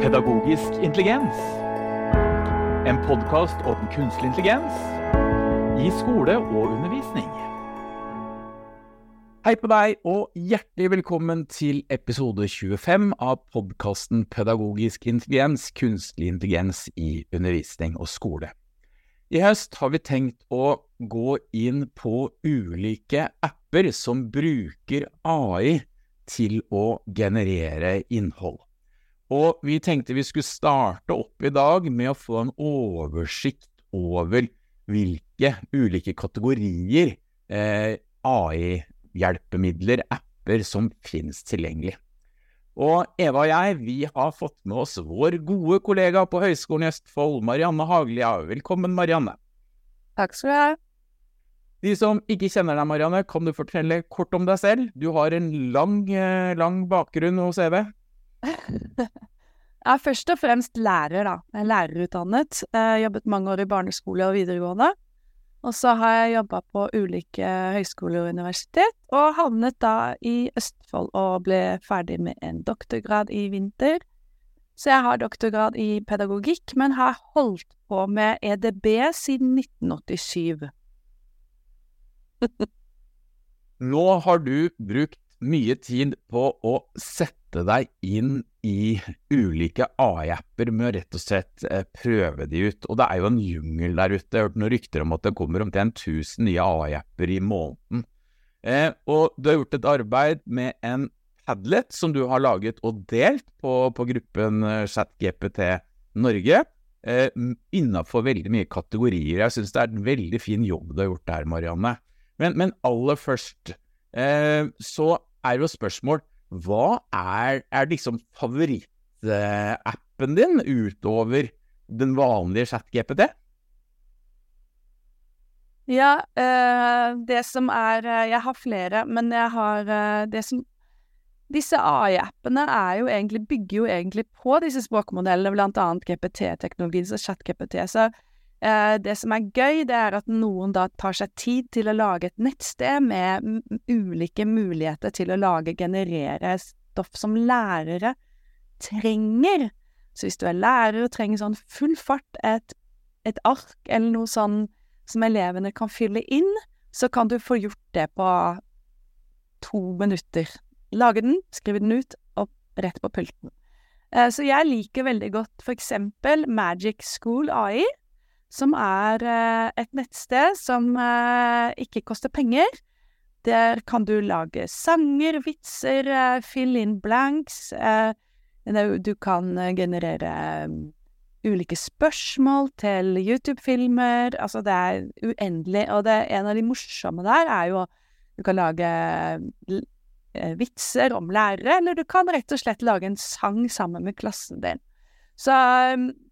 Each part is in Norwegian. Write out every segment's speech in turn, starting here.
Pedagogisk intelligens. En podkast om kunstig intelligens i skole og undervisning. Hei på deg, og hjertelig velkommen til episode 25 av podkasten Pedagogisk intelligens, kunstig intelligens i undervisning og skole. I høst har vi tenkt å gå inn på ulike apper som bruker AI til å generere innhold. Og vi tenkte vi skulle starte opp i dag med å få en oversikt over hvilke ulike kategorier eh, AI-hjelpemidler, apper, som finnes tilgjengelig. Og Eva og jeg, vi har fått med oss vår gode kollega på Høgskolen i Østfold, Marianne Haglia. Velkommen, Marianne. Takk skal du ha. De som ikke kjenner deg, Marianne, kan du fortelle kort om deg selv? Du har en lang, eh, lang bakgrunn hos EV. Jeg er først og fremst lærer, da. Jeg er lærerutdannet. Jeg har jobbet mange år i barneskole og videregående. Og så har jeg jobba på ulike høyskoler og universitet, og havnet da i Østfold og ble ferdig med en doktorgrad i vinter. Så jeg har doktorgrad i pedagogikk, men har holdt på med EDB siden 1987. Nå har du brukt mye tid på å sette deg inn i ulike AI-apper med å rett og slett eh, prøve de ut. Og det er jo en jungel der ute. Jeg har hørt noen rykter om at det kommer omtrent 1000 nye AI-apper i måneden. Eh, og du har gjort et arbeid med en Padlet som du har laget og delt på, på gruppen eh, ChatGPT Norge. Eh, Innafor veldig mye kategorier. Jeg syns det er en veldig fin jobb du har gjort der, Marianne. Men, men aller først eh, så er jo spørsmål hva er, er liksom favorittappen din utover den vanlige chat-GPT? Ja, øh, det som er eh, Jeg har flere, men jeg har eh, det som Disse AI-appene er bygger jo egentlig på disse språkmodellene, blant annet GPT-teknologien, så chat-GPT. Så det som er gøy, det er at noen da tar seg tid til å lage et nettsted med ulike muligheter til å lage, generere stoff som lærere trenger. Så hvis du er lærer og trenger sånn full fart, et, et ark eller noe sånn som elevene kan fylle inn, så kan du få gjort det på to minutter. Lage den, skrive den ut, og rett på pulten. Eh, så jeg liker veldig godt for eksempel Magic School AI som er eh, et nettsted som eh, ikke koster penger. Der kan du lage sanger, vitser, eh, fill in blanks. Du kan generere ulike spørsmål til YouTube-filmer. Altså, det er uendelig. Og det, en av de morsomme der er jo Du kan lage vitser om lærere, eller du kan rett og slett lage en sang sammen med klassen din. Så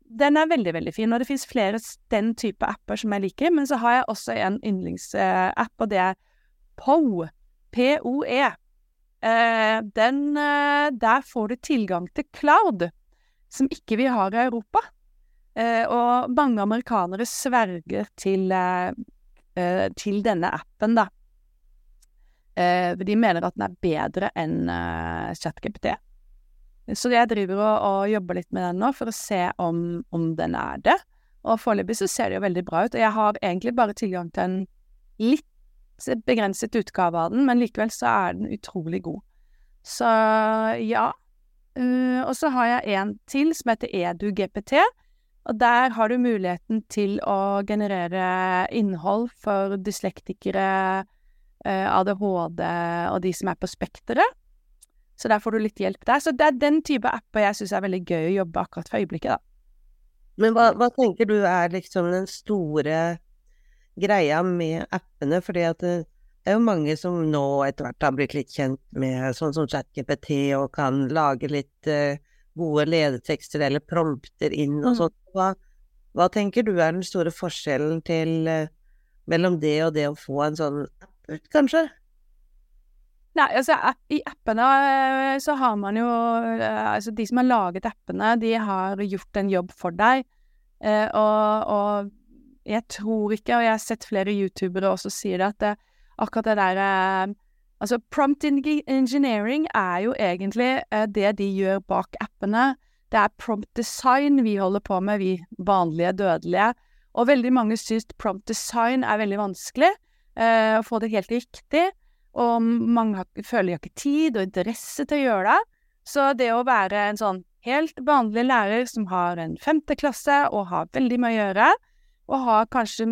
den er veldig, veldig fin, og det fins flere den type apper som jeg liker. Men så har jeg også en yndlingsapp, og det er POE. P-O-E. Eh, den eh, Der får du tilgang til cloud, som ikke vi har i Europa. Eh, og mange amerikanere sverger til, til denne appen, da. de mener at den er bedre enn ChatGPT. Så jeg driver og, og, jobber litt med den nå for å se om, om den er det. Og foreløpig så ser det jo veldig bra ut. Og jeg har egentlig bare tilgang til en litt begrenset utgave av den, men likevel så er den utrolig god. Så ja. Uh, og så har jeg en til som heter EduGPT. Og der har du muligheten til å generere innhold for dyslektikere, uh, ADHD og de som er på spekteret. Så der får du litt hjelp der. Så det er den type apper jeg syns er veldig gøy å jobbe akkurat for øyeblikket, da. Men hva, hva, tenker du er liksom den store greia med appene? Fordi at det er jo mange som nå etter hvert har blitt litt kjent med sånn som ChatGPT og kan lage litt uh, gode ledetekster eller prompter inn og mm. sånt. Hva, hva, tenker du er den store forskjellen til uh, mellom det og det å få en sånn app ut, kanskje? Nei, altså i appene eh, så har man jo eh, Altså de som har laget appene, de har gjort en jobb for deg. Eh, og, og, jeg tror ikke, og jeg har sett flere youtubere også sier det, at det, akkurat det der Altså prompt engineering er jo egentlig det de gjør bak appene. Det er prompt design vi holder på med, vi vanlige dødelige. Og veldig mange syns prompt design er veldig vanskelig, å få det helt riktig. Og mange føler de har ikke tid og interesse til å gjøre det. Så det å være en sånn helt vanlig lærer som har en femte klasse og har veldig mye å gjøre, og har kanskje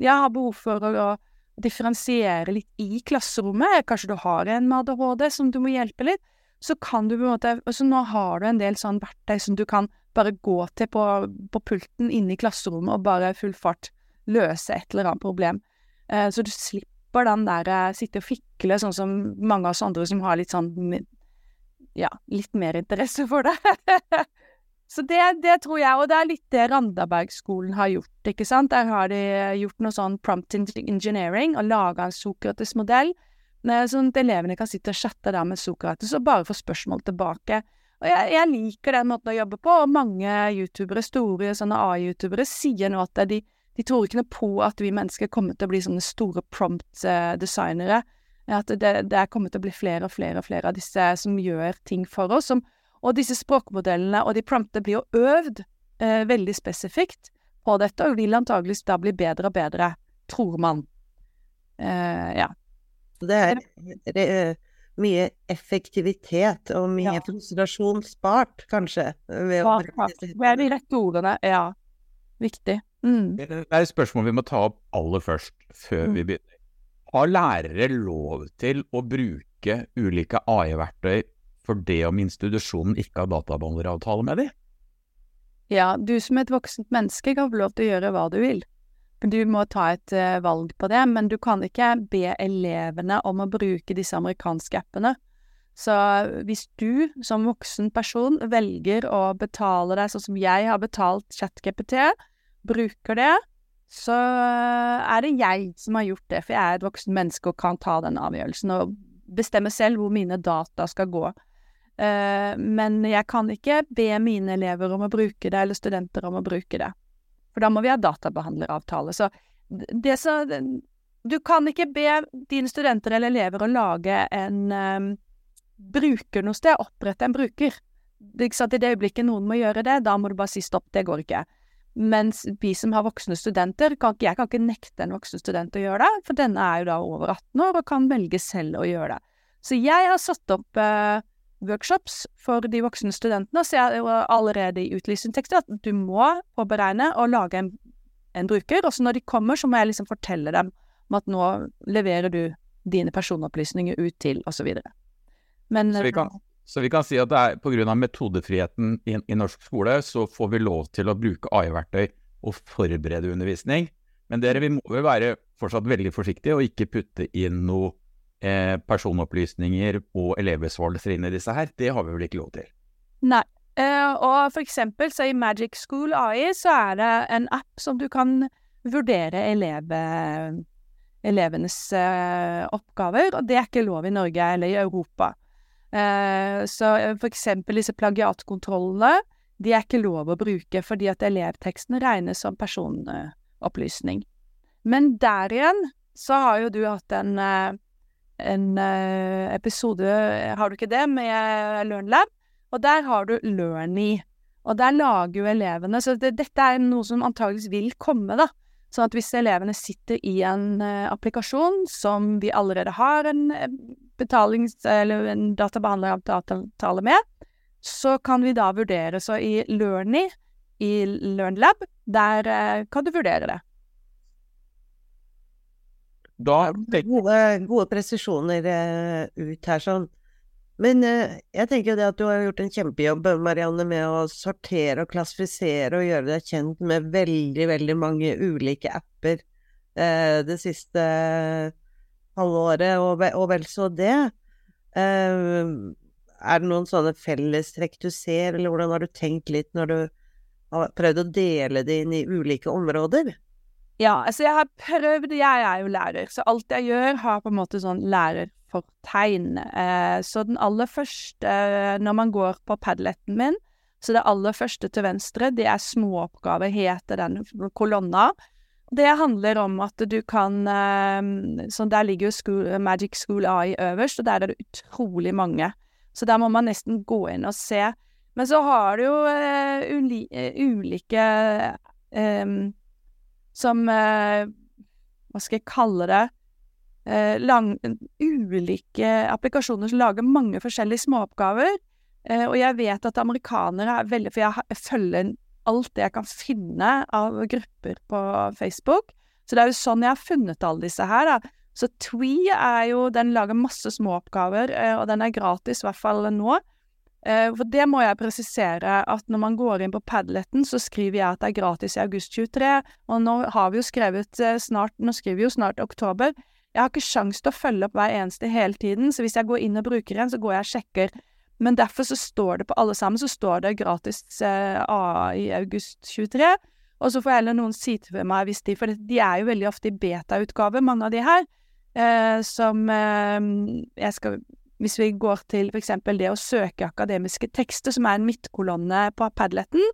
ja, har behov for å, å differensiere litt i klasserommet, kanskje du har en med ADHD som du må hjelpe litt, så kan du på en måte Altså nå har du en del sånn verktøy som du kan bare gå til på, på pulten inne i klasserommet og bare full fart løse et eller annet problem. Eh, så du slipper den der eh, sitte og fikle, sånn som mange av oss andre som har litt sånn ja, litt mer interesse for det. Så det, det, tror jeg, og det er litt det Randabergskolen har gjort, ikke sant. Der har de gjort noe sånn prompt engineering og laga en Sokrates-modell, sånn at elevene kan sitte og chatte der med Sokrates og bare få spørsmål tilbake. Og jeg, jeg, liker den måten å jobbe på, og mange youtubere, store sånne A-youtubere, sier nå at de, de tror ikke noe på at vi mennesker kommer til å bli sånne store prompt-designere. At det, det kommet til å bli flere og flere og flere av disse som gjør ting for oss. Som, og disse språkmodellene og de promptene blir jo øvd eh, veldig spesifikt på dette, og vil antageligvis da bli bedre og bedre, tror man. Eh, ja. Det er, det er, mye effektivitet og mye ja. frustrasjon spart, kanskje? Ved å er de rette ordene, ja. Viktig. Mm. Det er et spørsmål vi må ta opp aller først, før mm. vi begynner. Har lærere lov til å bruke ulike AI-verktøy for det om institusjonen ikke har databehandleravtale med dem? Ja, du som et voksent menneske kan få lov til å gjøre hva du vil. Du må ta et uh, valg på det, men du kan ikke be elevene om å bruke disse amerikanske appene. Så hvis du som voksen person velger å betale deg sånn som jeg har betalt ChatGPT, bruker det, så er det jeg som har gjort det, for jeg er et voksen menneske og kan ta den avgjørelsen og bestemme selv hvor mine data skal gå. Uh, men jeg kan ikke be mine elever om å bruke det, eller studenter om å bruke det. For da må vi ha databehandleravtale. Så det så Du kan ikke be dine studenter eller elever å lage en um, bruker noe sted, opprette en bruker. Det, I det øyeblikket noen må gjøre det, da må du bare si stopp, det går ikke. Mens vi som har voksne studenter, kan ikke, jeg kan ikke nekte en voksen student å gjøre det, for denne er jo da over 18 år og kan velge selv å gjøre det. Så jeg har satt opp eh, workshops for de voksne studentene, og ser allerede i utlysningstekster at du må påberegne og lage en, en, bruker, og så når de kommer, så må jeg liksom fortelle dem om at nå leverer du dine personopplysninger ut til, og så videre. Men, så vi kan, så vi kan si at det er pga. metodefriheten i, i, norsk skole, så får vi lov til å bruke AI-verktøy og forberede undervisning. Men dere, vi må vel være fortsatt veldig forsiktige og ikke putte inn noe eh, personopplysninger og elevbesvarelser inn i disse her. Det har vi vel ikke lov til? Nei. Uh, og for eksempel så i Magic School AI så er det en app som du kan vurdere eleve, elevenes uh, oppgaver, og det er ikke lov i Norge eller i Europa. Eh, så f.eks. for eksempel disse plagiatkontrollene, de er ikke lov å bruke fordi at elevteksten regnes som personopplysning. Men der igjen så har jo du hatt en, eh, en episode, har du ikke det, med LearnLab? Og der har du Learny. Og der lager jo elevene Så det, dette er noe som antageligvis vil komme, da. Sånn at hvis elevene sitter i en uh, applikasjon som vi allerede har en uh, betalings- eller en databehandleravtale med, så kan vi da vurdere. Så i Learny, i LearnLab, der uh, kan du vurdere det. Da gode, gode presisjoner ut her, sånn. Men eh, jeg tenker jo det at du har gjort en kjempejobb, Marianne, med å sortere og klassifisere og gjøre deg kjent med veldig, veldig mange ulike apper eh, det siste halvåret, og, og vel så det. Eh, er det noen sånne fellestrekk du ser, eller hvordan har du tenkt litt når du har prøvd å dele det inn i ulike områder? Ja, altså jeg har prøvd Jeg er jo lærer, så alt jeg gjør, har på en måte sånn lærer fortegn. Eh, så den aller første, når man går på padletten min, så det aller første til venstre, det er småoppgaver, heter den kolonna. Det handler om at du kan eh, Så der ligger jo school, Magic School AI øverst, og der er det utrolig mange. Så der må man nesten gå inn og se Men så har du jo eh, eh, ulike eh, Som eh, Hva skal jeg kalle det? Eh, lang, ulike applikasjoner som lager mange forskjellige småoppgaver. Eh, og jeg vet at amerikanere er veldig For jeg, følger alt det jeg kan finne av grupper på Facebook. Så det er jo sånn jeg har funnet alle disse her, da. Så Twee er jo Den lager masse småoppgaver, og den er gratis, i hvert fall nå. Eh, For det må jeg presisere, at når man går inn på Padleten, så skriver jeg at det er gratis i august 23, og nå har vi jo skrevet eh, snart Nå skriver vi jo snart oktober. Jeg har ikke sjans til å følge opp hver eneste hele tiden, så hvis jeg går inn og bruker en, så går jeg og sjekker. Men derfor så står det på alle sammen, så står det gratis eh, i august 23. Og så får heller noen si til meg hvis de For de er jo veldig ofte i beta-utgave, mange av de her. Eh, som eh, jeg skal Hvis vi går til eksempel det å søke akademiske tekster, som er en midtkolonne på Padleten,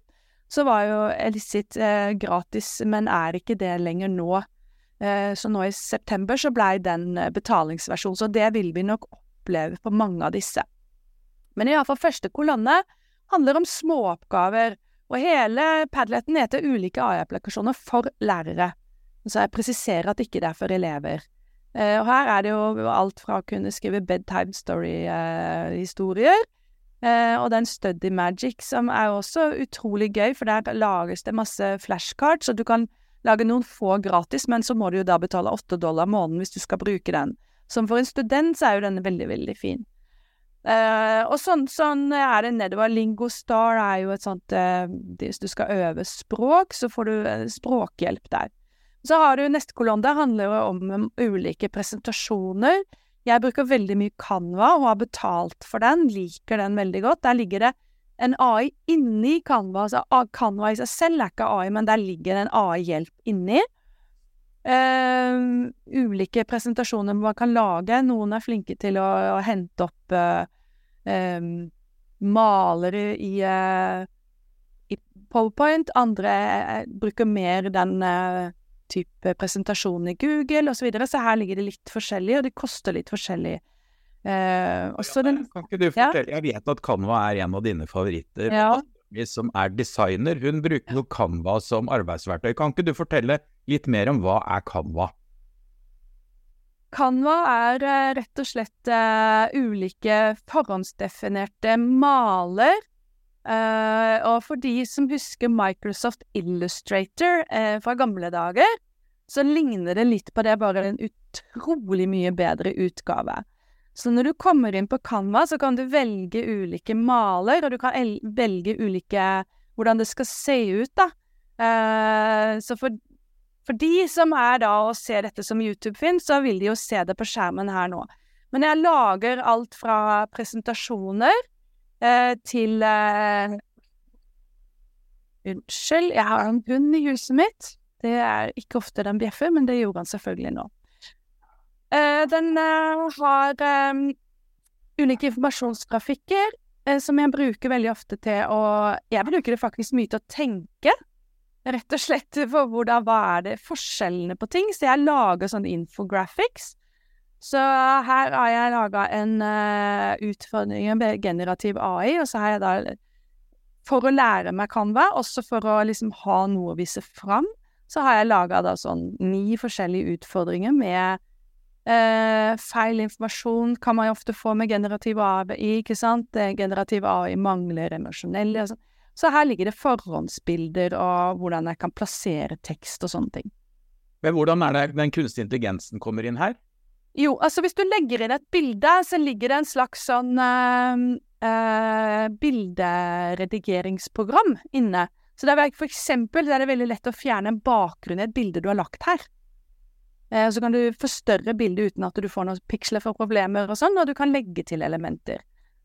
så var jo Elisit eh, gratis, men er ikke det lenger nå. Eh, så nå i september så blei den betalingsversjonen, så det vil vi nok oppleve på mange av disse. Men iallfall første kolonne handler om småoppgaver, og hele Padleten heter ulike AI-applikasjoner for lærere. Så jeg presiserer at ikke det er for elever. Eh, og her er det jo alt fra å kunne skrive bedtime story-historier, eh, og den Study Magic, som er også utrolig gøy, for der lages det masse flashcards, og du kan lage noen få gratis, men så må du jo da betale åtte dollar måneden hvis du skal bruke den. Som for en student så er jo denne veldig, veldig fin. Eh, og sånn, sånn er det nedover. Lingostar er jo et sånt eh, Hvis du skal øve språk, så får du språkhjelp der. Så har du neste kolonne, der handler det om um, ulike presentasjoner. Jeg bruker veldig mye Canva og har betalt for den, liker den veldig godt. Der ligger det en AI inni Canva. Altså Canva i seg selv er ikke AI, men der ligger det en AI-hjelp inni. Uh, ulike presentasjoner man kan lage. Noen er flinke til å, å hente opp uh, um, malere i, uh, i PowerPoint. Andre eh, bruker mer den type presentasjon i Google osv. Så, videre. så her ligger det litt forskjellig, og det koster litt forskjellig. Eh, også den Kan ikke du fortelle, Jeg vet at Canva er en av dine favoritter. Ja. Som er designer, hun bruker jo Canva som arbeidsverktøy. Kan ikke du fortelle litt mer om hva er Canva? Canva er eh, rett og slett uh, ulike forhåndsdefinerte maler. Eh, og for de som husker Microsoft Illustrator uh, fra gamle dager, så ligner det litt på det, bare en utrolig mye bedre utgave. Så når du kommer inn på Canva, så kan du velge ulike maler, og du kan el velge ulike hvordan det skal se ut, da. Uh, så for for de som er da og ser dette som YouTube-film, så vil de jo se det på skjermen her nå. Men jeg lager alt fra presentasjoner til eh, Unnskyld, jeg har en hund i huset mitt. Det er ikke ofte den bjeffer, men det gjorde han selvfølgelig nå. Eh, den eh, har eh, ulike informasjonsgrafikker eh, som jeg bruker veldig ofte til å Jeg bruker det faktisk mye til å tenke. Rett og slett for hvordan, hva er det forskjellene på ting. Så jeg lager sånne infographics. Så her har jeg laga en uh, utfordring med generativ AI, og så har jeg da For å lære meg Canva, også for å liksom ha noe å vise fram, så har jeg laga da sånn ni forskjellige utfordringer med eh, feil informasjon kan man jo ofte få med generativ AI, ikke sant? Generativ AI mangler emosjonelle og sånn. Så her ligger det forhåndsbilder og hvordan jeg kan plassere tekst og sånne ting. Men hvordan er det den kunstige intelligensen kommer inn her? Jo, altså hvis du legger inn et bilde, så ligger det en slags sånn eh, eh, bilderedigeringsprogram inne. Så det er for eksempel det er det veldig lett å fjerne en bakgrunn i et bilde du har lagt her. Eh, så kan du forstørre bildet uten at du får noen piksler for problemer og sånn, og du kan legge til elementer.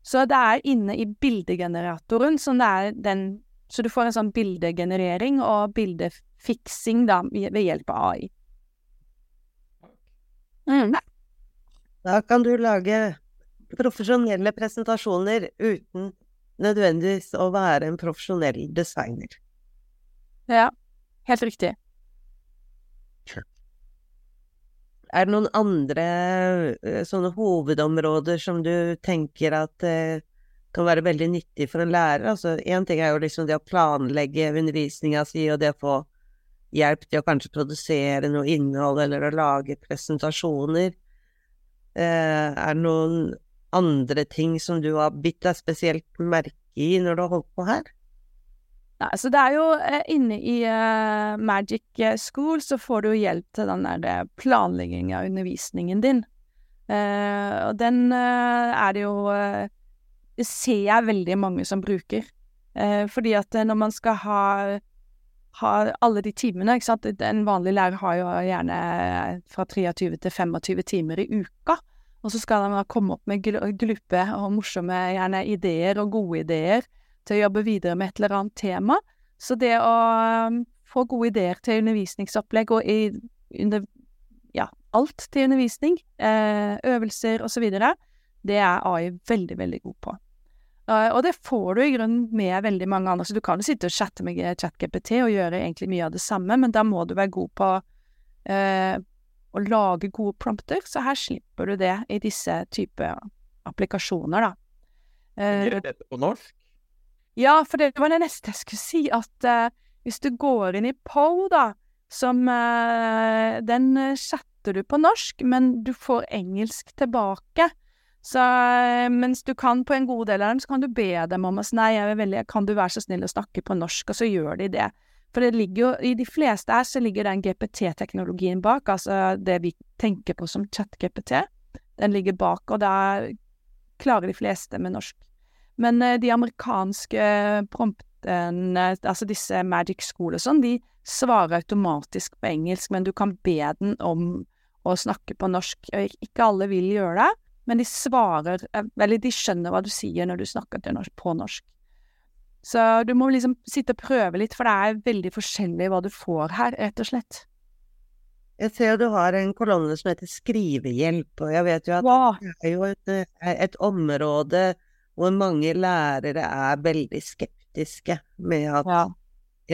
Så det er inne i bildegeneratoren, så, det er den, så du får en sånn bildegenerering og bildefiksing da, ved hjelp av AI. Mm. Da kan du lage profesjonelle presentasjoner uten nødvendigvis å være en profesjonell designer. Ja, helt riktig. Er det noen andre eh, sånne hovedområder som du tenker at eh, kan være veldig nyttig for en lærer. Altså, én ting er jo liksom det å planlegge undervisninga si, og det å få hjelp til å kanskje produsere noe innhold eller å lage presentasjoner. Eh, er det noen andre ting som du har bitt deg spesielt merke i når du har holdt på her? Nei, så det er jo eh, inne i uh, Magic School så får du hjelp til den der planleggingen av undervisningen din. Uh, og den uh, er det jo Det ser jeg veldig mange som bruker. fordi at når man skal ha, ha alle de timene, ikke sant En vanlig lærer har jo gjerne fra 23 til 25 timer i uka. Og så skal de komme opp med gluppe og morsomme gjerne ideer og gode ideer til å jobbe videre med et eller annet tema. Så det å um, få gode ideer til undervisningsopplegg og i, under, ja, alt til undervisning, eh, øvelser osv., det er AI veldig, veldig god på. Og det får du i grunnen med veldig mange andre. Så du kan jo sitte og chatte med ChatGPT og gjøre egentlig mye av det samme, men da må du være god på eh, å lage gode prompter. Så her slipper du det i disse type applikasjoner, da. Gjør dette på norsk? Ja, for det var det neste jeg skulle si, at eh, hvis du går inn i Po, da, som eh, Den uh, chatter du på norsk, men du får engelsk tilbake. Så mens du kan på en god del av dem, så kan du be dem om å si nei, veldig, kan du være så snill å snakke på norsk, og så gjør de det. For det ligger jo, i de fleste her så ligger den GPT-teknologien bak, altså det vi tenker på som chat-GPT. Den ligger bak, og da klarer de fleste med norsk. Men uh, de amerikanske promptene, altså disse Magic School og sånn, de svarer automatisk på engelsk, men du kan be den om å snakke på norsk. Ikke alle vil gjøre det, men de svarer eh, Eller de skjønner hva du sier når du snakker norsk, på norsk. Så du må liksom sitte og prøve litt, for det er veldig forskjellig hva du får her, rett og slett. Jeg ser du har en kolonne som heter skrivehjelp, og jeg vet jo at wow. det er jo et, eh, et område hvor mange lærere er veldig skeptiske med at ja.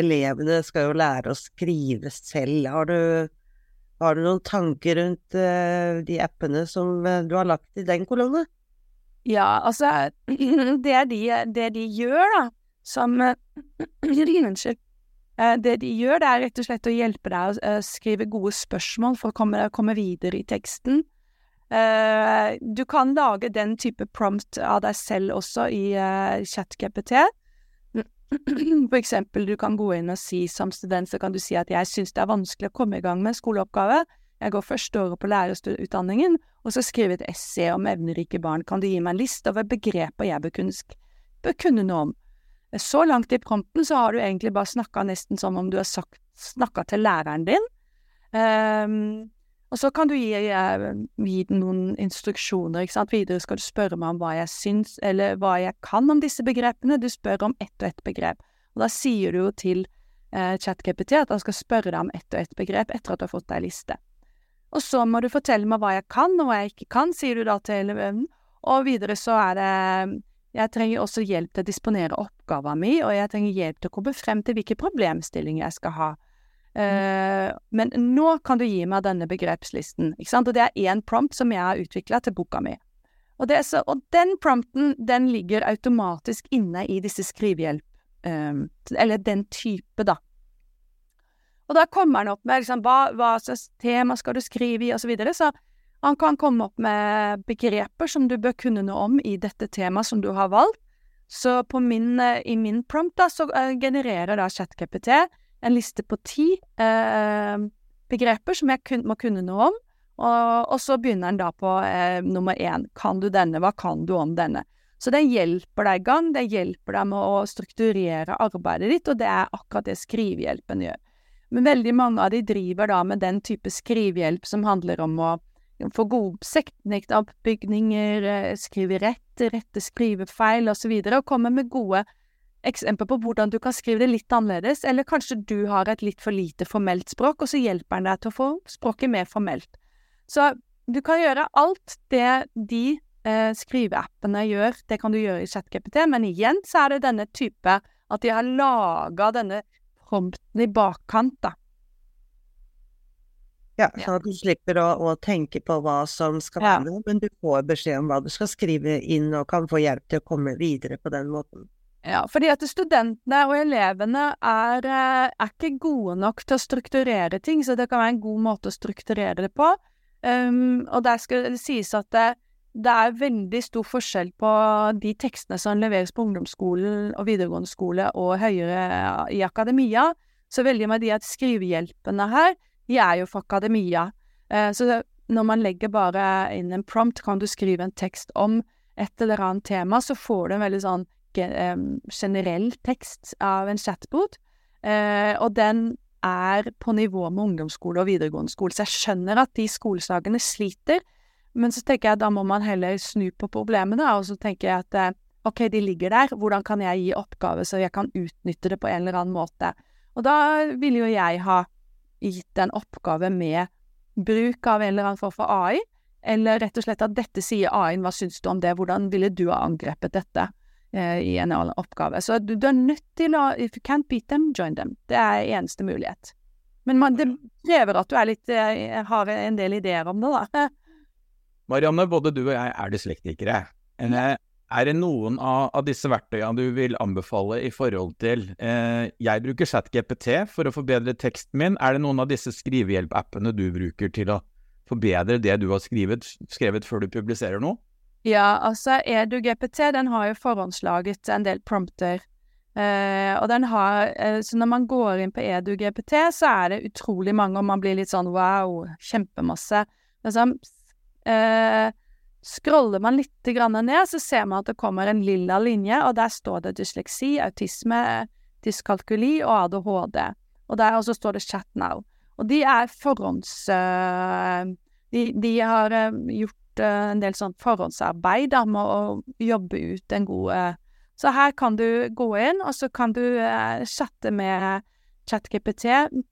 elevene skal jo lære å skrive selv. Har du, har du noen tanker rundt uh, de appene som uh, du har lagt i den kolonne? Ja, altså Det de, det de gjør, da, som Unnskyld. Det de gjør, det er rett og slett å hjelpe deg å skrive gode spørsmål for å komme, komme videre i teksten. Du kan lage den type prompt av deg selv også i ChatGPT. For eksempel, du kan gå inn og si som student så kan du si at jeg syns det er vanskelig å komme i gang med skoleoppgave. Jeg går første året på lærerutdanningen, og så skriver et essay om evnerike barn. Kan du gi meg en liste over begreper jeg bør kunne, bør kunne noe om? Så langt i prompten så har du egentlig bare snakka nesten som om du har snakka til læreren din. Um, og så kan du gi, eh, gi den noen instruksjoner, ikke sant. Videre skal du spørre meg om hva jeg syns, eller hva jeg kan om disse begrepene. Du spør om ett og ett begrep. Og da sier du jo til eh, ChatGPT at han skal spørre deg om ett og ett begrep etter at du har fått deg liste. Og så må du fortelle meg hva jeg kan, og hva jeg ikke kan, sier du da til eleven. Og videre så er det Jeg trenger også hjelp til å disponere oppgaven min, og jeg trenger hjelp til å komme frem til hvilke problemstillinger jeg skal ha. Uh, men nå kan du gi meg denne begrepslisten, ikke sant, og det er én prompt som jeg har utvikla til boka mi. Og, så, og, den prompten, den ligger automatisk inne i disse skrivehjelp, um, eller den type, da. Og da kommer han opp med liksom, hva, hva slags tema skal du skrive i, og så videre, så han kan komme opp med begreper som du bør kunne noe om i dette temaet som du har valgt. Så min, eh, i min prompt da, så genererer da ChatGPT en liste på ti eh, begreper som jeg kun, må kunne noe om. Og, og, så begynner den da på eh, nummer én. Kan du denne? Hva kan du om denne? Så den hjelper deg i gang. Den hjelper deg med å strukturere arbeidet ditt, og det er akkurat det skrivehjelpen gjør. Men veldig mange av de driver da med den type skrivehjelp som handler om å få gode setningsoppbygninger, eh, skrive rett, rette skrivefeil osv., og, så videre, og komme med gode eksempel på hvordan du kan skrive det litt annerledes, eller kanskje du har et litt for lite formelt språk, og så hjelper han deg til å få språket mer formelt. Så du kan gjøre alt det de eh, skriveappene gjør, det kan du gjøre i ChatGPT, men igjen så er det denne type at de har laga denne prompten i bakkant, da. Ja, sånn at du slipper å, å tenke på hva som skal Ja. være, men du får beskjed om hva du skal skrive inn, og kan få hjelp til å komme videre på den måten. Ja, fordi at studentene og elevene er, eh, er ikke gode nok til å strukturere ting, så det kan være en god måte å strukturere det på. Um, og der skal det sies at det, det er veldig stor forskjell på de tekstene som leveres på ungdomsskolen og videregående skole og høyere i akademia. Så veldig med de at skrivehjelpene her, de er jo fra akademia. Uh, så når man legger bare inn en prompt, kan du skrive en tekst om et eller annet tema, så får du en veldig sånn ge- em, generell tekst av en chatbot, eh, og den er på nivå med ungdomsskole og videregående skole. Så jeg skjønner at de skoleslagene sliter, men så tenker jeg da må man heller snu på problemene, og så tenker jeg at eh, ok, de ligger der, hvordan kan jeg gi oppgave så jeg kan utnytte det på en eller annen måte? Og da ville jo jeg ha gitt en oppgave med bruk av en eller annen form for AI, eller rett og slett at dette sier AI-en, hva syns du om det, hvordan ville du ha angrepet dette eh, i en oppgave? Så du, du er nødt til å If you can't beat them, join them. Det er eneste mulighet. Men man, det krever at du er litt, eh, har en del ideer om det, da. Marianne, både du og jeg er dyslektikere. Eh, Er det noen av, av disse verktøyene du vil anbefale i forhold til eh, Jeg bruker ChatGPT for å forbedre teksten min. Er det noen av disse skrivehjelp-appene du bruker til å forbedre det du har skrevet, skrevet før du publiserer noe? Ja, altså EduGPT den har jo forhåndslaget en del prompter. Eh, og den har eh, Så når man går inn på EduGPT, så er det utrolig mange, og man blir litt sånn wow, kjempemasse. Liksom, eh, scroller man litt grann ned, så ser man at det kommer en lilla linje, og der står det dysleksi, autisme, dyskalkuli og ADHD. Og der også står det chat now. Og de er forhånds... eh, de, de har eh, gjort en del sånn forhåndsarbeid med å jobbe ut en god eh, Så her kan du gå inn, og så kan du eh, chatte med ChatGPT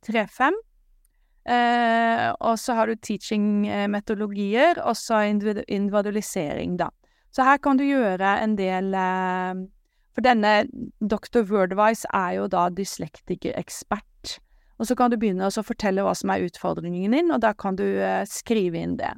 3.5. Eh, og så har du teaching-metodologier, og så individualisering, da. Så her kan du gjøre en del eh, For denne Dr. Wordwise er jo da dyslektiker-ekspert. Og så kan du begynne å fortelle hva som er utfordringen din, og da kan du eh, skrive inn det.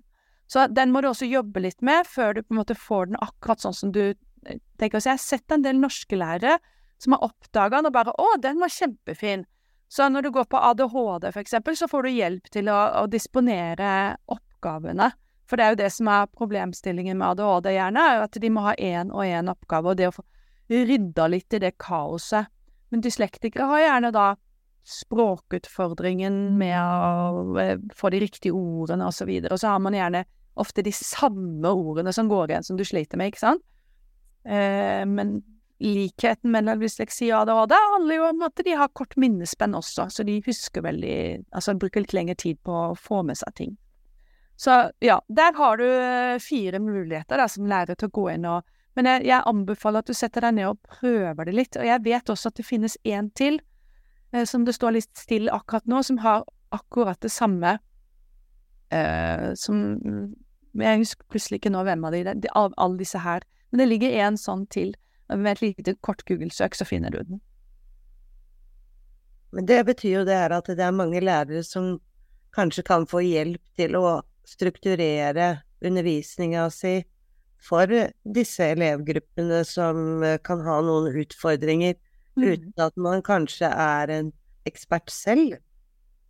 Så den må du også jobbe litt med før du på en måte får den akkurat sånn som du eh, tenker. Så jeg har sett en del norske lærere som har oppdaga den og bare 'Å, den var kjempefin'. Så når du går på ADHD, for eksempel, så får du hjelp til å, å disponere oppgavene. For det er jo det som er problemstillingen med ADHD, gjerne, er at de må ha én og én oppgave, og det å få rydda litt i det kaoset. Men dyslektikere har gjerne da språkutfordringen med å eh, få de riktige ordene og så videre, og så har man gjerne ofte de samme ordene som går igjen som du sliter med, ikke sant? Eh, men likheten mellom dysleksi og ADHD handler jo om at de har kort minnespenn også, så de husker veldig Altså bruker litt lengre tid på å få med seg ting. Så ja, der har du eh, fire muligheter da, som lærer til å gå inn og Men jeg, jeg anbefaler at du setter deg ned og prøver det litt, og jeg vet også at det finnes en til eh, som det står litt stille akkurat nå, som har akkurat det samme eh, som Jeg husker plutselig ikke nå hvem av de, de av alle disse her. Men det ligger en sånn til. Med et lite kort Google-søk, så finner du den. Men det betyr jo det her at det er mange lærere som kanskje kan få hjelp til å strukturere undervisninga si for disse elevgruppene som eh, kan ha noen utfordringer, Mm. uten at man kanskje er en ekspert selv.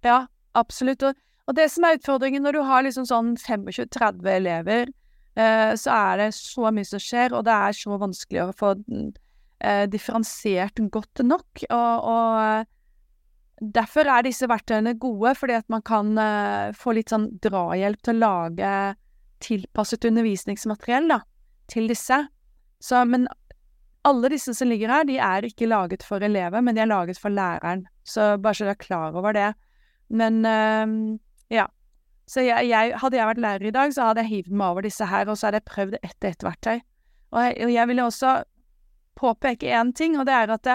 Ja, absolutt. Og, og det som er utfordringen når du har liksom sånn 25-30 elever, eh, så er det så mye som skjer, og det er så vanskelig å få eh, differensiert godt nok. Og, og eh, derfor er disse verktøyene gode, fordi at man kan eh, få litt sånn drahjelp til å lage tilpasset undervisningsmateriell da, til disse. Så, men alle disse som ligger her, de er ikke laget for elever, men de er laget for læreren. Så bare så dere er klar over det. Men. Så jeg, jeg, hadde jeg vært lærer i dag, så hadde jeg hivd meg over disse her, og så hadde jeg prøvd ett og ett verktøy. Og jeg, og jeg ville også påpeke én ting, og det er at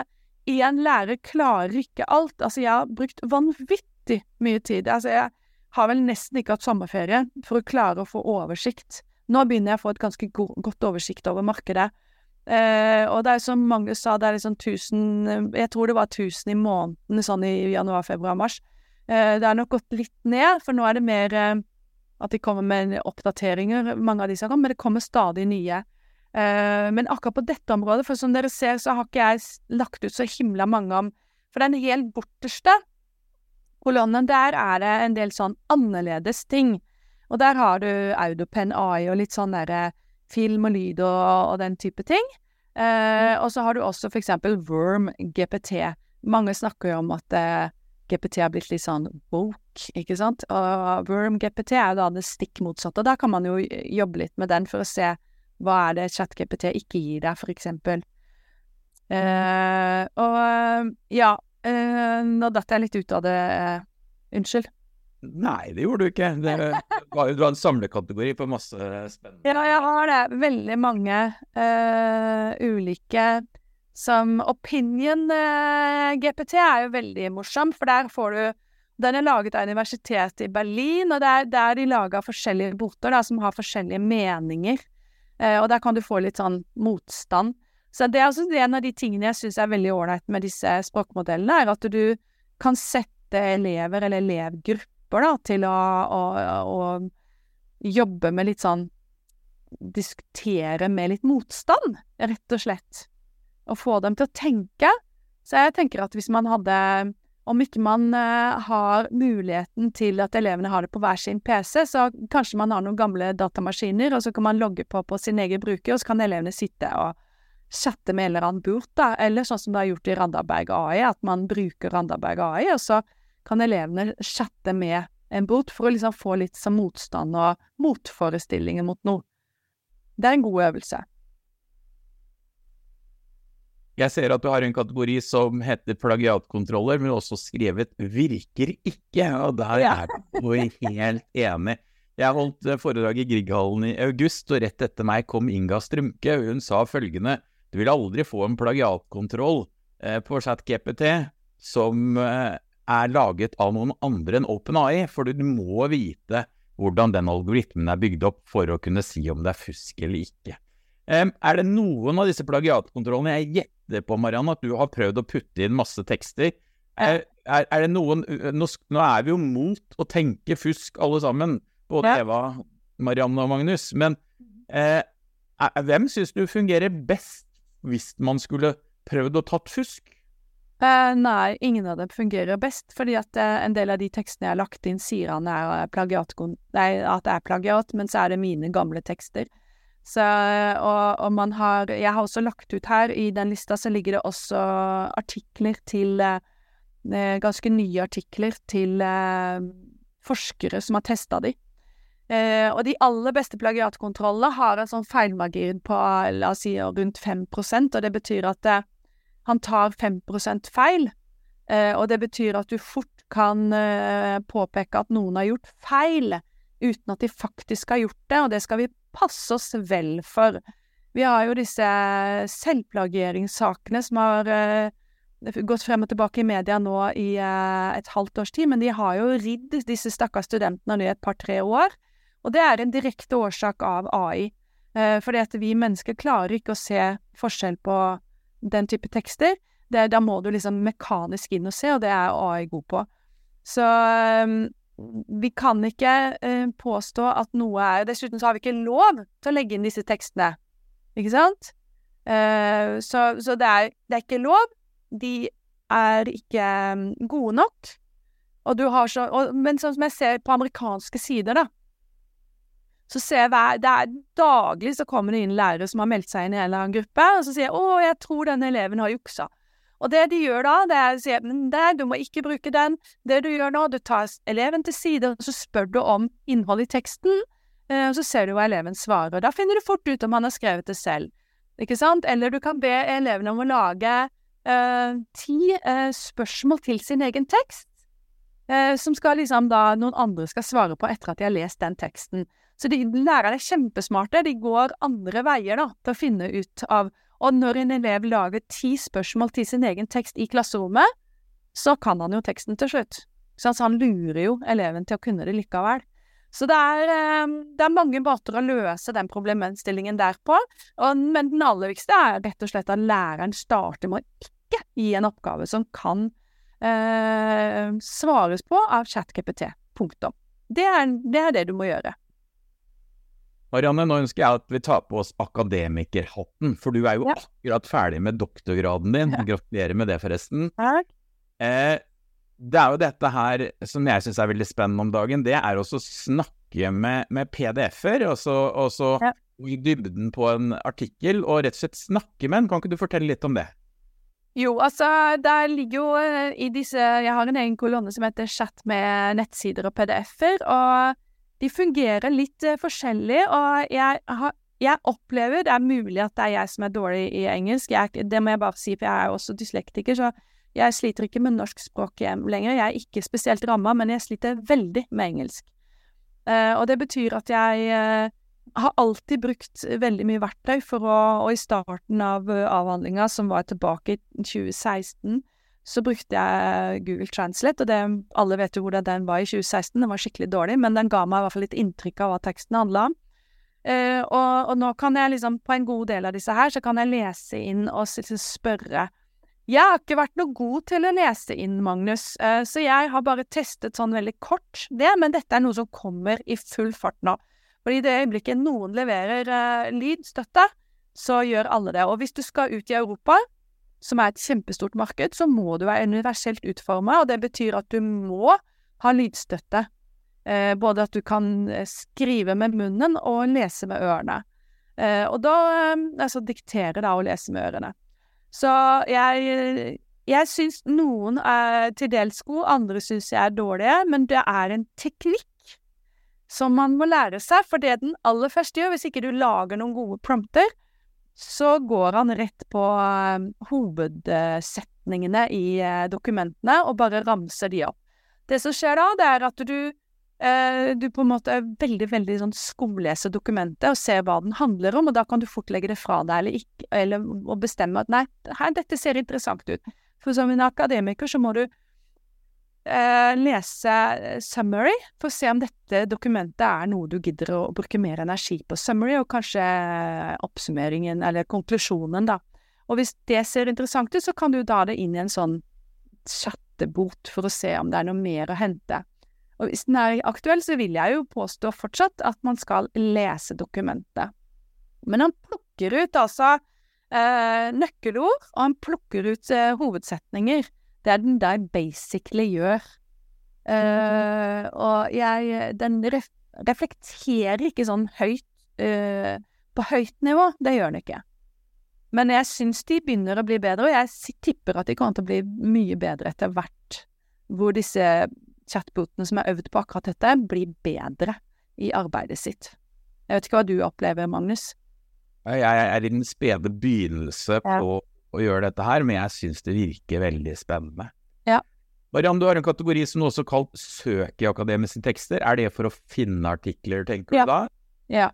én lærer klarer ikke alt. Altså, jeg har brukt vanvittig mye tid. Altså, jeg har vel nesten ikke hatt sommerferie for å klare å få oversikt. Nå begynner jeg å få et ganske go godt oversikt over markedet. Eh, og det er som Magnus sa, det er liksom 1000 Jeg tror det var 1000 i måneden sånn i januar, februar, mars. Eh, det har nok gått litt ned, for nå er det mer eh, at de kommer med oppdateringer, mange av disse, men det kommer stadig nye. Eh, men akkurat på dette området, for som dere ser, så har ikke jeg lagt ut så himla mange om For den helt borterste kolonnen, der er det en del sånn annerledes ting. Og der har du Audopen AI og litt sånn derre film og lyd og, og, den type ting. Eh, og så har du også for eksempel Worm GPT. Mange snakker jo om at GPT har blitt litt sånn woke, ikke sant. Og Worm GPT er jo da det stikk motsatte. Da kan man jo jobbe litt med den for å se hva er det ChatGPT ikke gir deg, for eksempel. Uh, og ja, uh, nå datt jeg litt ut av det. Eh, unnskyld. Nei, det gjorde du ikke. Det var, du har en samlekategori på masse spennende Ja, jeg har det. Veldig mange uh, ulike som Opinion uh, GPT er jo veldig morsom, for der får du Den er laget av Universitetet i Berlin, og det er der de laga forskjellige boter da, som har forskjellige meninger. Uh, og der kan du få litt sånn motstand. Så det er også en av de tingene jeg syns er veldig ålreit med disse språkmodellene, er at du kan sette elever eller elevgrupper da, til å, å, å jobbe med litt sånn Diskutere med litt motstand, rett og slett. Og få dem til å tenke. Så jeg tenker at hvis man hadde Om ikke man uh, har muligheten til at elevene har det på hver sin PC, så kanskje man har noen gamle datamaskiner, og så kan man logge på på sin egen bruker, og så kan elevene sitte og chatte med en eller annen burt, da. Eller sånn som det er gjort i Randaberg AI, at man bruker Randaberg AI, og så kan elevene chatte med en bot for å liksom få litt sånn motstand og motforestillinger mot noe. Det er en god øvelse. Jeg ser at du har en kategori som heter plagiatkontroller, men også skrevet 'virker ikke', og der ja. er du helt enig. Jeg holdt foredrag i Grieghallen i august, og rett etter meg kom Inga Strømke. Hun sa følgende Du vil aldri få en plagiatkontroll eh, på ChatGPT som eh, er laget av noen andre enn OpenAI, for du må vite hvordan den algoritmen er bygd opp for å kunne si om det er fusk eller ikke. Er det noen av disse plagiatkontrollene jeg gjetter på, Marianne, at du har prøvd å putte inn masse tekster? Er, er, er det noen nå, nå, er vi jo mot å tenke fusk, alle sammen. Både ja. Eva, Marianne og Magnus. Men eh, hvem syns du fungerer best hvis man skulle prøvd å tatt fusk? Uh, nei, ingen av dem fungerer best, fordi at uh, en del av de tekstene jeg har lagt inn, sier han er uh, plagiat, nei, at det er plagiat, men så er det mine gamle tekster. Så, og, og, man har Jeg har også lagt ut her, i den lista så ligger det også artikler til Ganske nye artikler til forskere som har testa de. og de aller beste plagiatkontrollene har en sånn feilmargin på la oss si rundt 5% og det betyr at han tar 5 feil, eh, og det betyr at du fort kan eh, påpeke at noen har gjort feil, uten at de faktisk har gjort det, og det skal vi passe oss vel for. Vi har jo disse selvplageringssakene som har eh, gått frem og tilbake i media nå i et halvt års tid, men de har jo ridd disse stakkars studentene nå i et par-tre år. Og det er en direkte årsak av AI. fordi at vi mennesker klarer ikke å se forskjell på den type tekster, det, da må du liksom mekanisk inn og se, og det er AI god på. Så um, vi kan ikke uh, påstå at noe er Dessuten så har vi ikke lov til å legge inn disse tekstene, ikke sant? Uh, så, så det, er, det, er, ikke lov. De er ikke um, gode nok. Og du har så og, Men sånn som jeg ser på amerikanske sider, da, så ser jeg hver, det er Daglig så kommer det inn lærere som har meldt seg inn i en eller annen gruppe, og så sier jeg 'Å, jeg tror denne eleven har juksa'. Og det de gjør da, det er å si at du må ikke bruke den. Det du gjør nå, du tar eleven til side, og så spør du om innholdet i teksten, eh, og så ser du hva eleven svarer. Da finner du fort ut om han har skrevet det selv. Ikke sant? Eller du kan be eleven om å lage eh, ti eh, spørsmål til sin egen tekst, eh, som skal liksom da noen andre skal svare på etter at de har lest den teksten. Så de, lærerne er kjempesmarte. De går andre veier da, til å finne ut av Og når en elev lager ti spørsmål til sin egen tekst i klasserommet, så kan han jo teksten til slutt. Så han lurer jo eleven til å kunne det likevel. Så det er, ehm, det er mange måter å løse den problemstillingen der på. Og, men den aller viktigste er rett og slett at læreren starter med å ikke gi en oppgave som kan eh, svares på av ChatGPT. Punktum. Det det er det du må gjøre. Marianne, nå ønsker jeg at vi tar på oss akademikerhatten, for du er jo Ja. akkurat ferdig med doktorgraden din. Gratulerer med det, forresten. Takk. Eh, det er jo dette her som jeg syns er veldig spennende om dagen, det er også å snakke med, med PDF-er, og så, og så Ja. i dybden på en artikkel, og rett og slett snakke med en. Kan ikke du fortelle litt om det? Jo, altså, der ligger jo eh, i disse Jeg har en egen kolonne som heter Chat med nettsider og PDF-er, og de fungerer litt eh, forskjellig, og jeg har jeg opplever det er mulig at det er jeg som er dårlig i engelsk. Jeg, det må jeg bare si, for jeg er jo også dyslektiker, så jeg sliter ikke med norsk språk lenger. Jeg er ikke spesielt ramma, men jeg sliter veldig med engelsk. Uh, og det betyr at jeg uh, har alltid brukt veldig mye verktøy for å Og i starten av uh, avhandlinga, som var tilbake i 2016, så brukte jeg Google Translate, og det, alle vet jo hvordan den var i 2016. Den var skikkelig dårlig, men den ga meg i hvert fall litt inntrykk av hva teksten handla om. Eh, og, og nå kan jeg liksom, på en god del av disse her, så kan jeg lese inn og s- spørre. Jeg har ikke vært noe god til å lese inn, Magnus, eh, så jeg har bare testet sånn veldig kort det, men dette er noe som kommer i full fart nå. Fordi i det øyeblikket noen leverer eh, lydstøtte, så gjør alle det. Og hvis du skal ut i Europa, som er et kjempestort marked, så må du være universelt utforma, og det betyr at du må ha lydstøtte. Eh, både at du kan eh, skrive med munnen og lese med ørene. Eh, og da eh, Altså diktere da og lese med ørene. Så jeg jeg syns noen er til dels gode, andre syns jeg er dårlige, men det er en teknikk som man må lære seg, for det den aller første gjør, hvis ikke du lager noen gode prompter, så går han rett på eh, hovedsetningene i eh, dokumentene og bare ramser de opp. Det som skjer da, det er at du eh, du på en måte veldig, veldig sånn skumleser dokumentet og ser hva den handler om, og da kan du fort legge det fra deg eller, ikke, eller bestemme at nei, her, dette ser interessant ut. For som en akademiker så må du eh, lese eh, summary for å se om dette dokumentet er noe du gidder å bruke mer energi på. Summary og kanskje eh, oppsummeringen eller konklusjonen, da. Og hvis det ser interessant ut, så kan du da det inn i en sånn chattebot for å se om det er noe mer å hente. Og hvis den er aktuell, så vil jeg jo påstå fortsatt at man skal lese dokumentet. Men han plukker ut altså eh, nøkkelord, og han plukker ut eh, hovedsetninger. Det er den der basically gjør. Uh, og jeg Den ref reflekterer ikke sånn høyt uh, på høyt nivå. Det gjør den ikke. Men jeg syns de begynner å bli bedre, og jeg tipper at de kommer til å bli mye bedre etter hvert. Hvor disse chatbotene som er øvd på akkurat dette, blir bedre i arbeidet sitt. Jeg vet ikke hva du opplever, Magnus? Jeg er i den spede begynnelse Ja. på å gjøre dette her, men jeg syns det virker veldig spennende. Ja. Mariann, du har en kategori som er også kalt søk i akademiske tekster. Er det for å finne artikler, tenker Ja. du da? Ja.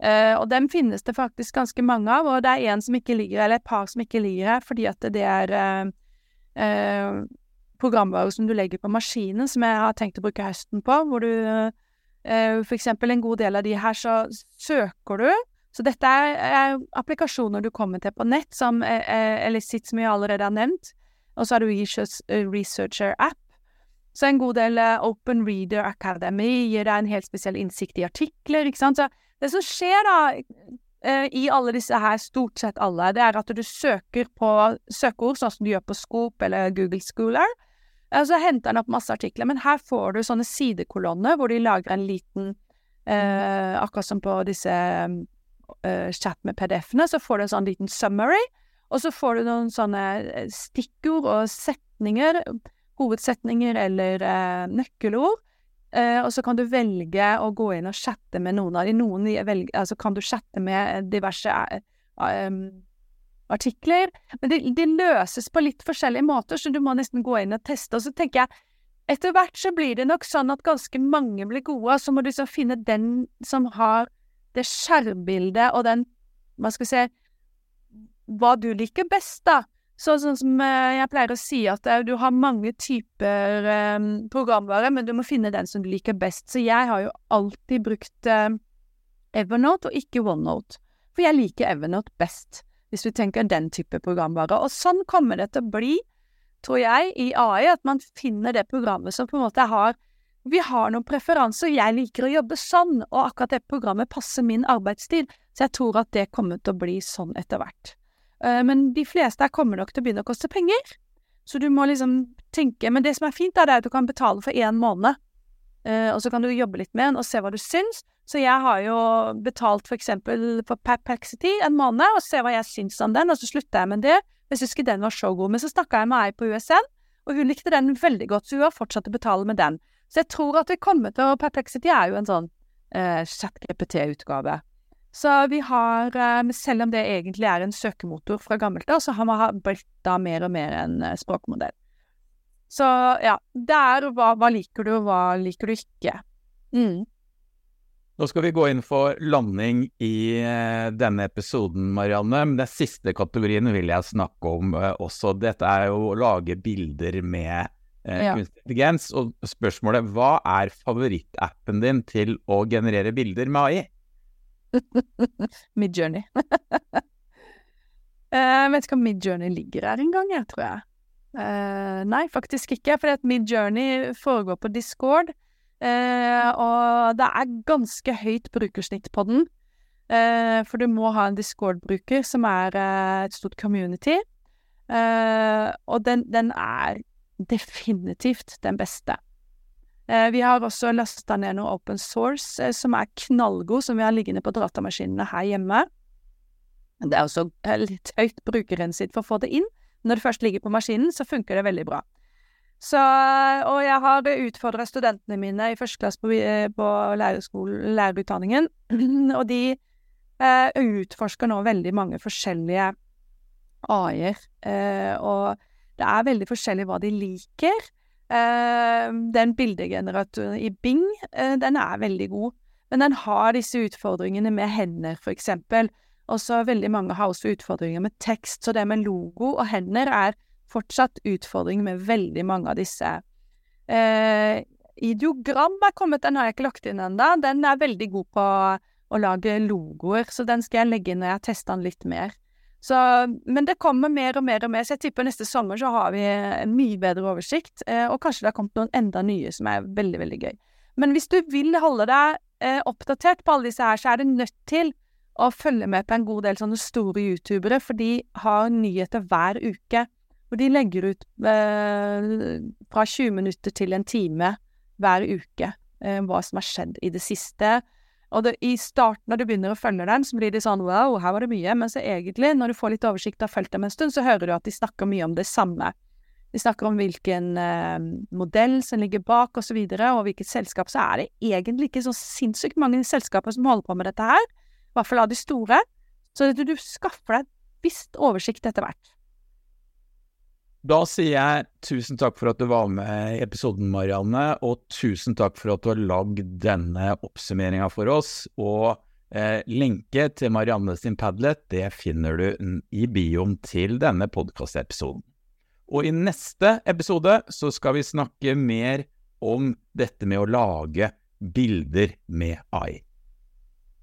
Uh, og dem finnes det faktisk ganske mange av, og det er en som ikke ligger, eller et par som ikke ligger her, fordi at det er uh, uh, programvarer som du legger på maskinen, som jeg har tenkt å bruke høsten på, hvor du uh, for eksempel en god del av de her, så søker du. Så dette er, er applikasjoner du kommer til på nett, som eh, eh, Elicit, som jeg allerede har nevnt. Og så har du eh, Researcher App. Så en god del Open Reader Academy gir deg en helt spesiell innsikt i artikler, ikke sant. Så det som skjer da, i alle disse her, stort sett alle, det er at du søker på søkeord, sånn som du gjør på Scoop eller Google Schooler. Og så henter den opp masse artikler, men her får du sånne sidekolonner hvor de lager en liten eh, Akkurat som på disse eh, chat med PDF-ene, så får du en sånn liten summary, og så får du noen sånne eh, stikkord og setninger, hovedsetninger eller uh, nøkkelord. Uh, og så kan du velge å gå inn og chatte med noen av de. Noen de velger, altså kan du chatte med diverse em, artikler. Men de, de løses på litt forskjellige måter, så du må nesten gå inn og teste. Og så tenker jeg etter hvert så blir det nok sånn at ganske mange blir gode, og så må du så finne den som har det skjermbildet og den, hva skal vi si, hva du liker best, da. Så, sånn som eh, jeg pleier å si, at eh, du har mange typer um, programvare, men du må finne den som du liker best. Så jeg har jo alltid brukt um, Evernote og ikke OneNote. For jeg liker Evernote best, hvis du tenker den type programvare. Og sånn kommer det til å bli tror jeg, i AI, at man finner det programmet som på en måte har Vi har noen preferanser, jeg liker å jobbe sånn, og akkurat det programmet passer min arbeidstid, så jeg tror at det kommer til å bli sånn etter hvert. Uh, men de fleste her kommer nok til å begynne å koste penger, så du må liksom tenke Men det som er fint, er at du kan betale for én måned, uh, og så kan du jobbe litt med den og se hva du syns. Så jeg har jo betalt for eksempel for Perplexity en måned, og se hva jeg syns om den, og så slutter jeg med det. Jeg syns ikke den var så god. Men så snakka jeg med ei på USN, og hun likte den veldig godt, så hun har fortsatt å betale med den. Så jeg tror at vi kommer til å Perplexity er jo en sånn eh, chat-GPT-utgave. Så vi har, eh, selv om det egentlig er en søkemotor fra gammelt av, så har man blitt da mer og mer en eh, språkmodell. Så ja, det er hva, hva liker du, og hva liker du ikke. Mm. Nå skal vi gå inn for landing i uh, denne episoden, Marianne. Men den siste kategorien vil jeg snakke om uh, også. Dette er jo å lage bilder med ja. kunstig intelligens. Og spørsmålet hva er favorittappen din til å generere bilder med AI? Midjourney. jeg vet ikke om Midjourney ligger her engang, jeg, tror jeg. nei, faktisk ikke. For Midjourney foregår på Discord. Uh, og det er ganske høyt brukersnitt på den. Uh, for du må ha en Discord-bruker som er eh, et stort community. Eh, og den, den, er definitivt den beste. Eh, vi har også lasta ned noe open source eh, som er knallgod, som vi har liggende på datamaskinene her hjemme. Det er også litt høyt brukerrensitt for å få det inn. Når det først ligger på maskinen, så funker det veldig bra. Så, og jeg har utfordra studentene mine i første klasse på, eh, på lærerutdanningen, og de eh, utforsker nå veldig mange forskjellige AI-er. Eh, og det er veldig forskjellig hva de liker. Eh, den bildegeneratoren i Bing, eh, den er veldig god, men den har disse utfordringene med hender, for eksempel. Også veldig mange har også utfordringer med tekst, så det med logo og hender er fortsatt utfordring med veldig mange av disse. Eh, ideogram er kommet, den har jeg ikke lagt inn ennå. Den er veldig god på å lage logoer, så den skal jeg legge inn når jeg har testa den litt mer. Så, men det kommer mer og mer og mer, så jeg tipper neste sommer så har vi en mye bedre oversikt, eh, og kanskje det har kommet noen enda nye som er veldig, veldig gøy. Men hvis du vil holde deg eh, oppdatert på alle disse her, så er du nødt til å følge med på en god del sånne store youtubere, for de har nyheter hver uke. Og de legger ut eh, fra 20 minutter til en time hver uke hva som har skjedd i det siste. Og det, i starten, når du begynner å følge den, så blir det sånn wow, her var det mye. Men så egentlig, når du får litt oversikt og har fulgt dem en stund, så hører du at de snakker mye om det samme. De snakker om hvilken eh, modell som ligger bak, og så videre, og hvilket selskap. Så er det egentlig ikke så sinnssykt mange selskaper som holder på med dette her. I hvert fall av de store. Så du skaffer deg et visst oversikt etter hvert. Da sier jeg tusen takk for at du var med i episoden, Marianne, og tusen takk for at du har lagd denne oppsummeringa for oss. Og eh, lenke til Marianne sin Padlet det finner du i bioen til denne podkastepisoden. Og i neste episode så skal vi snakke mer om dette med å lage bilder med AI.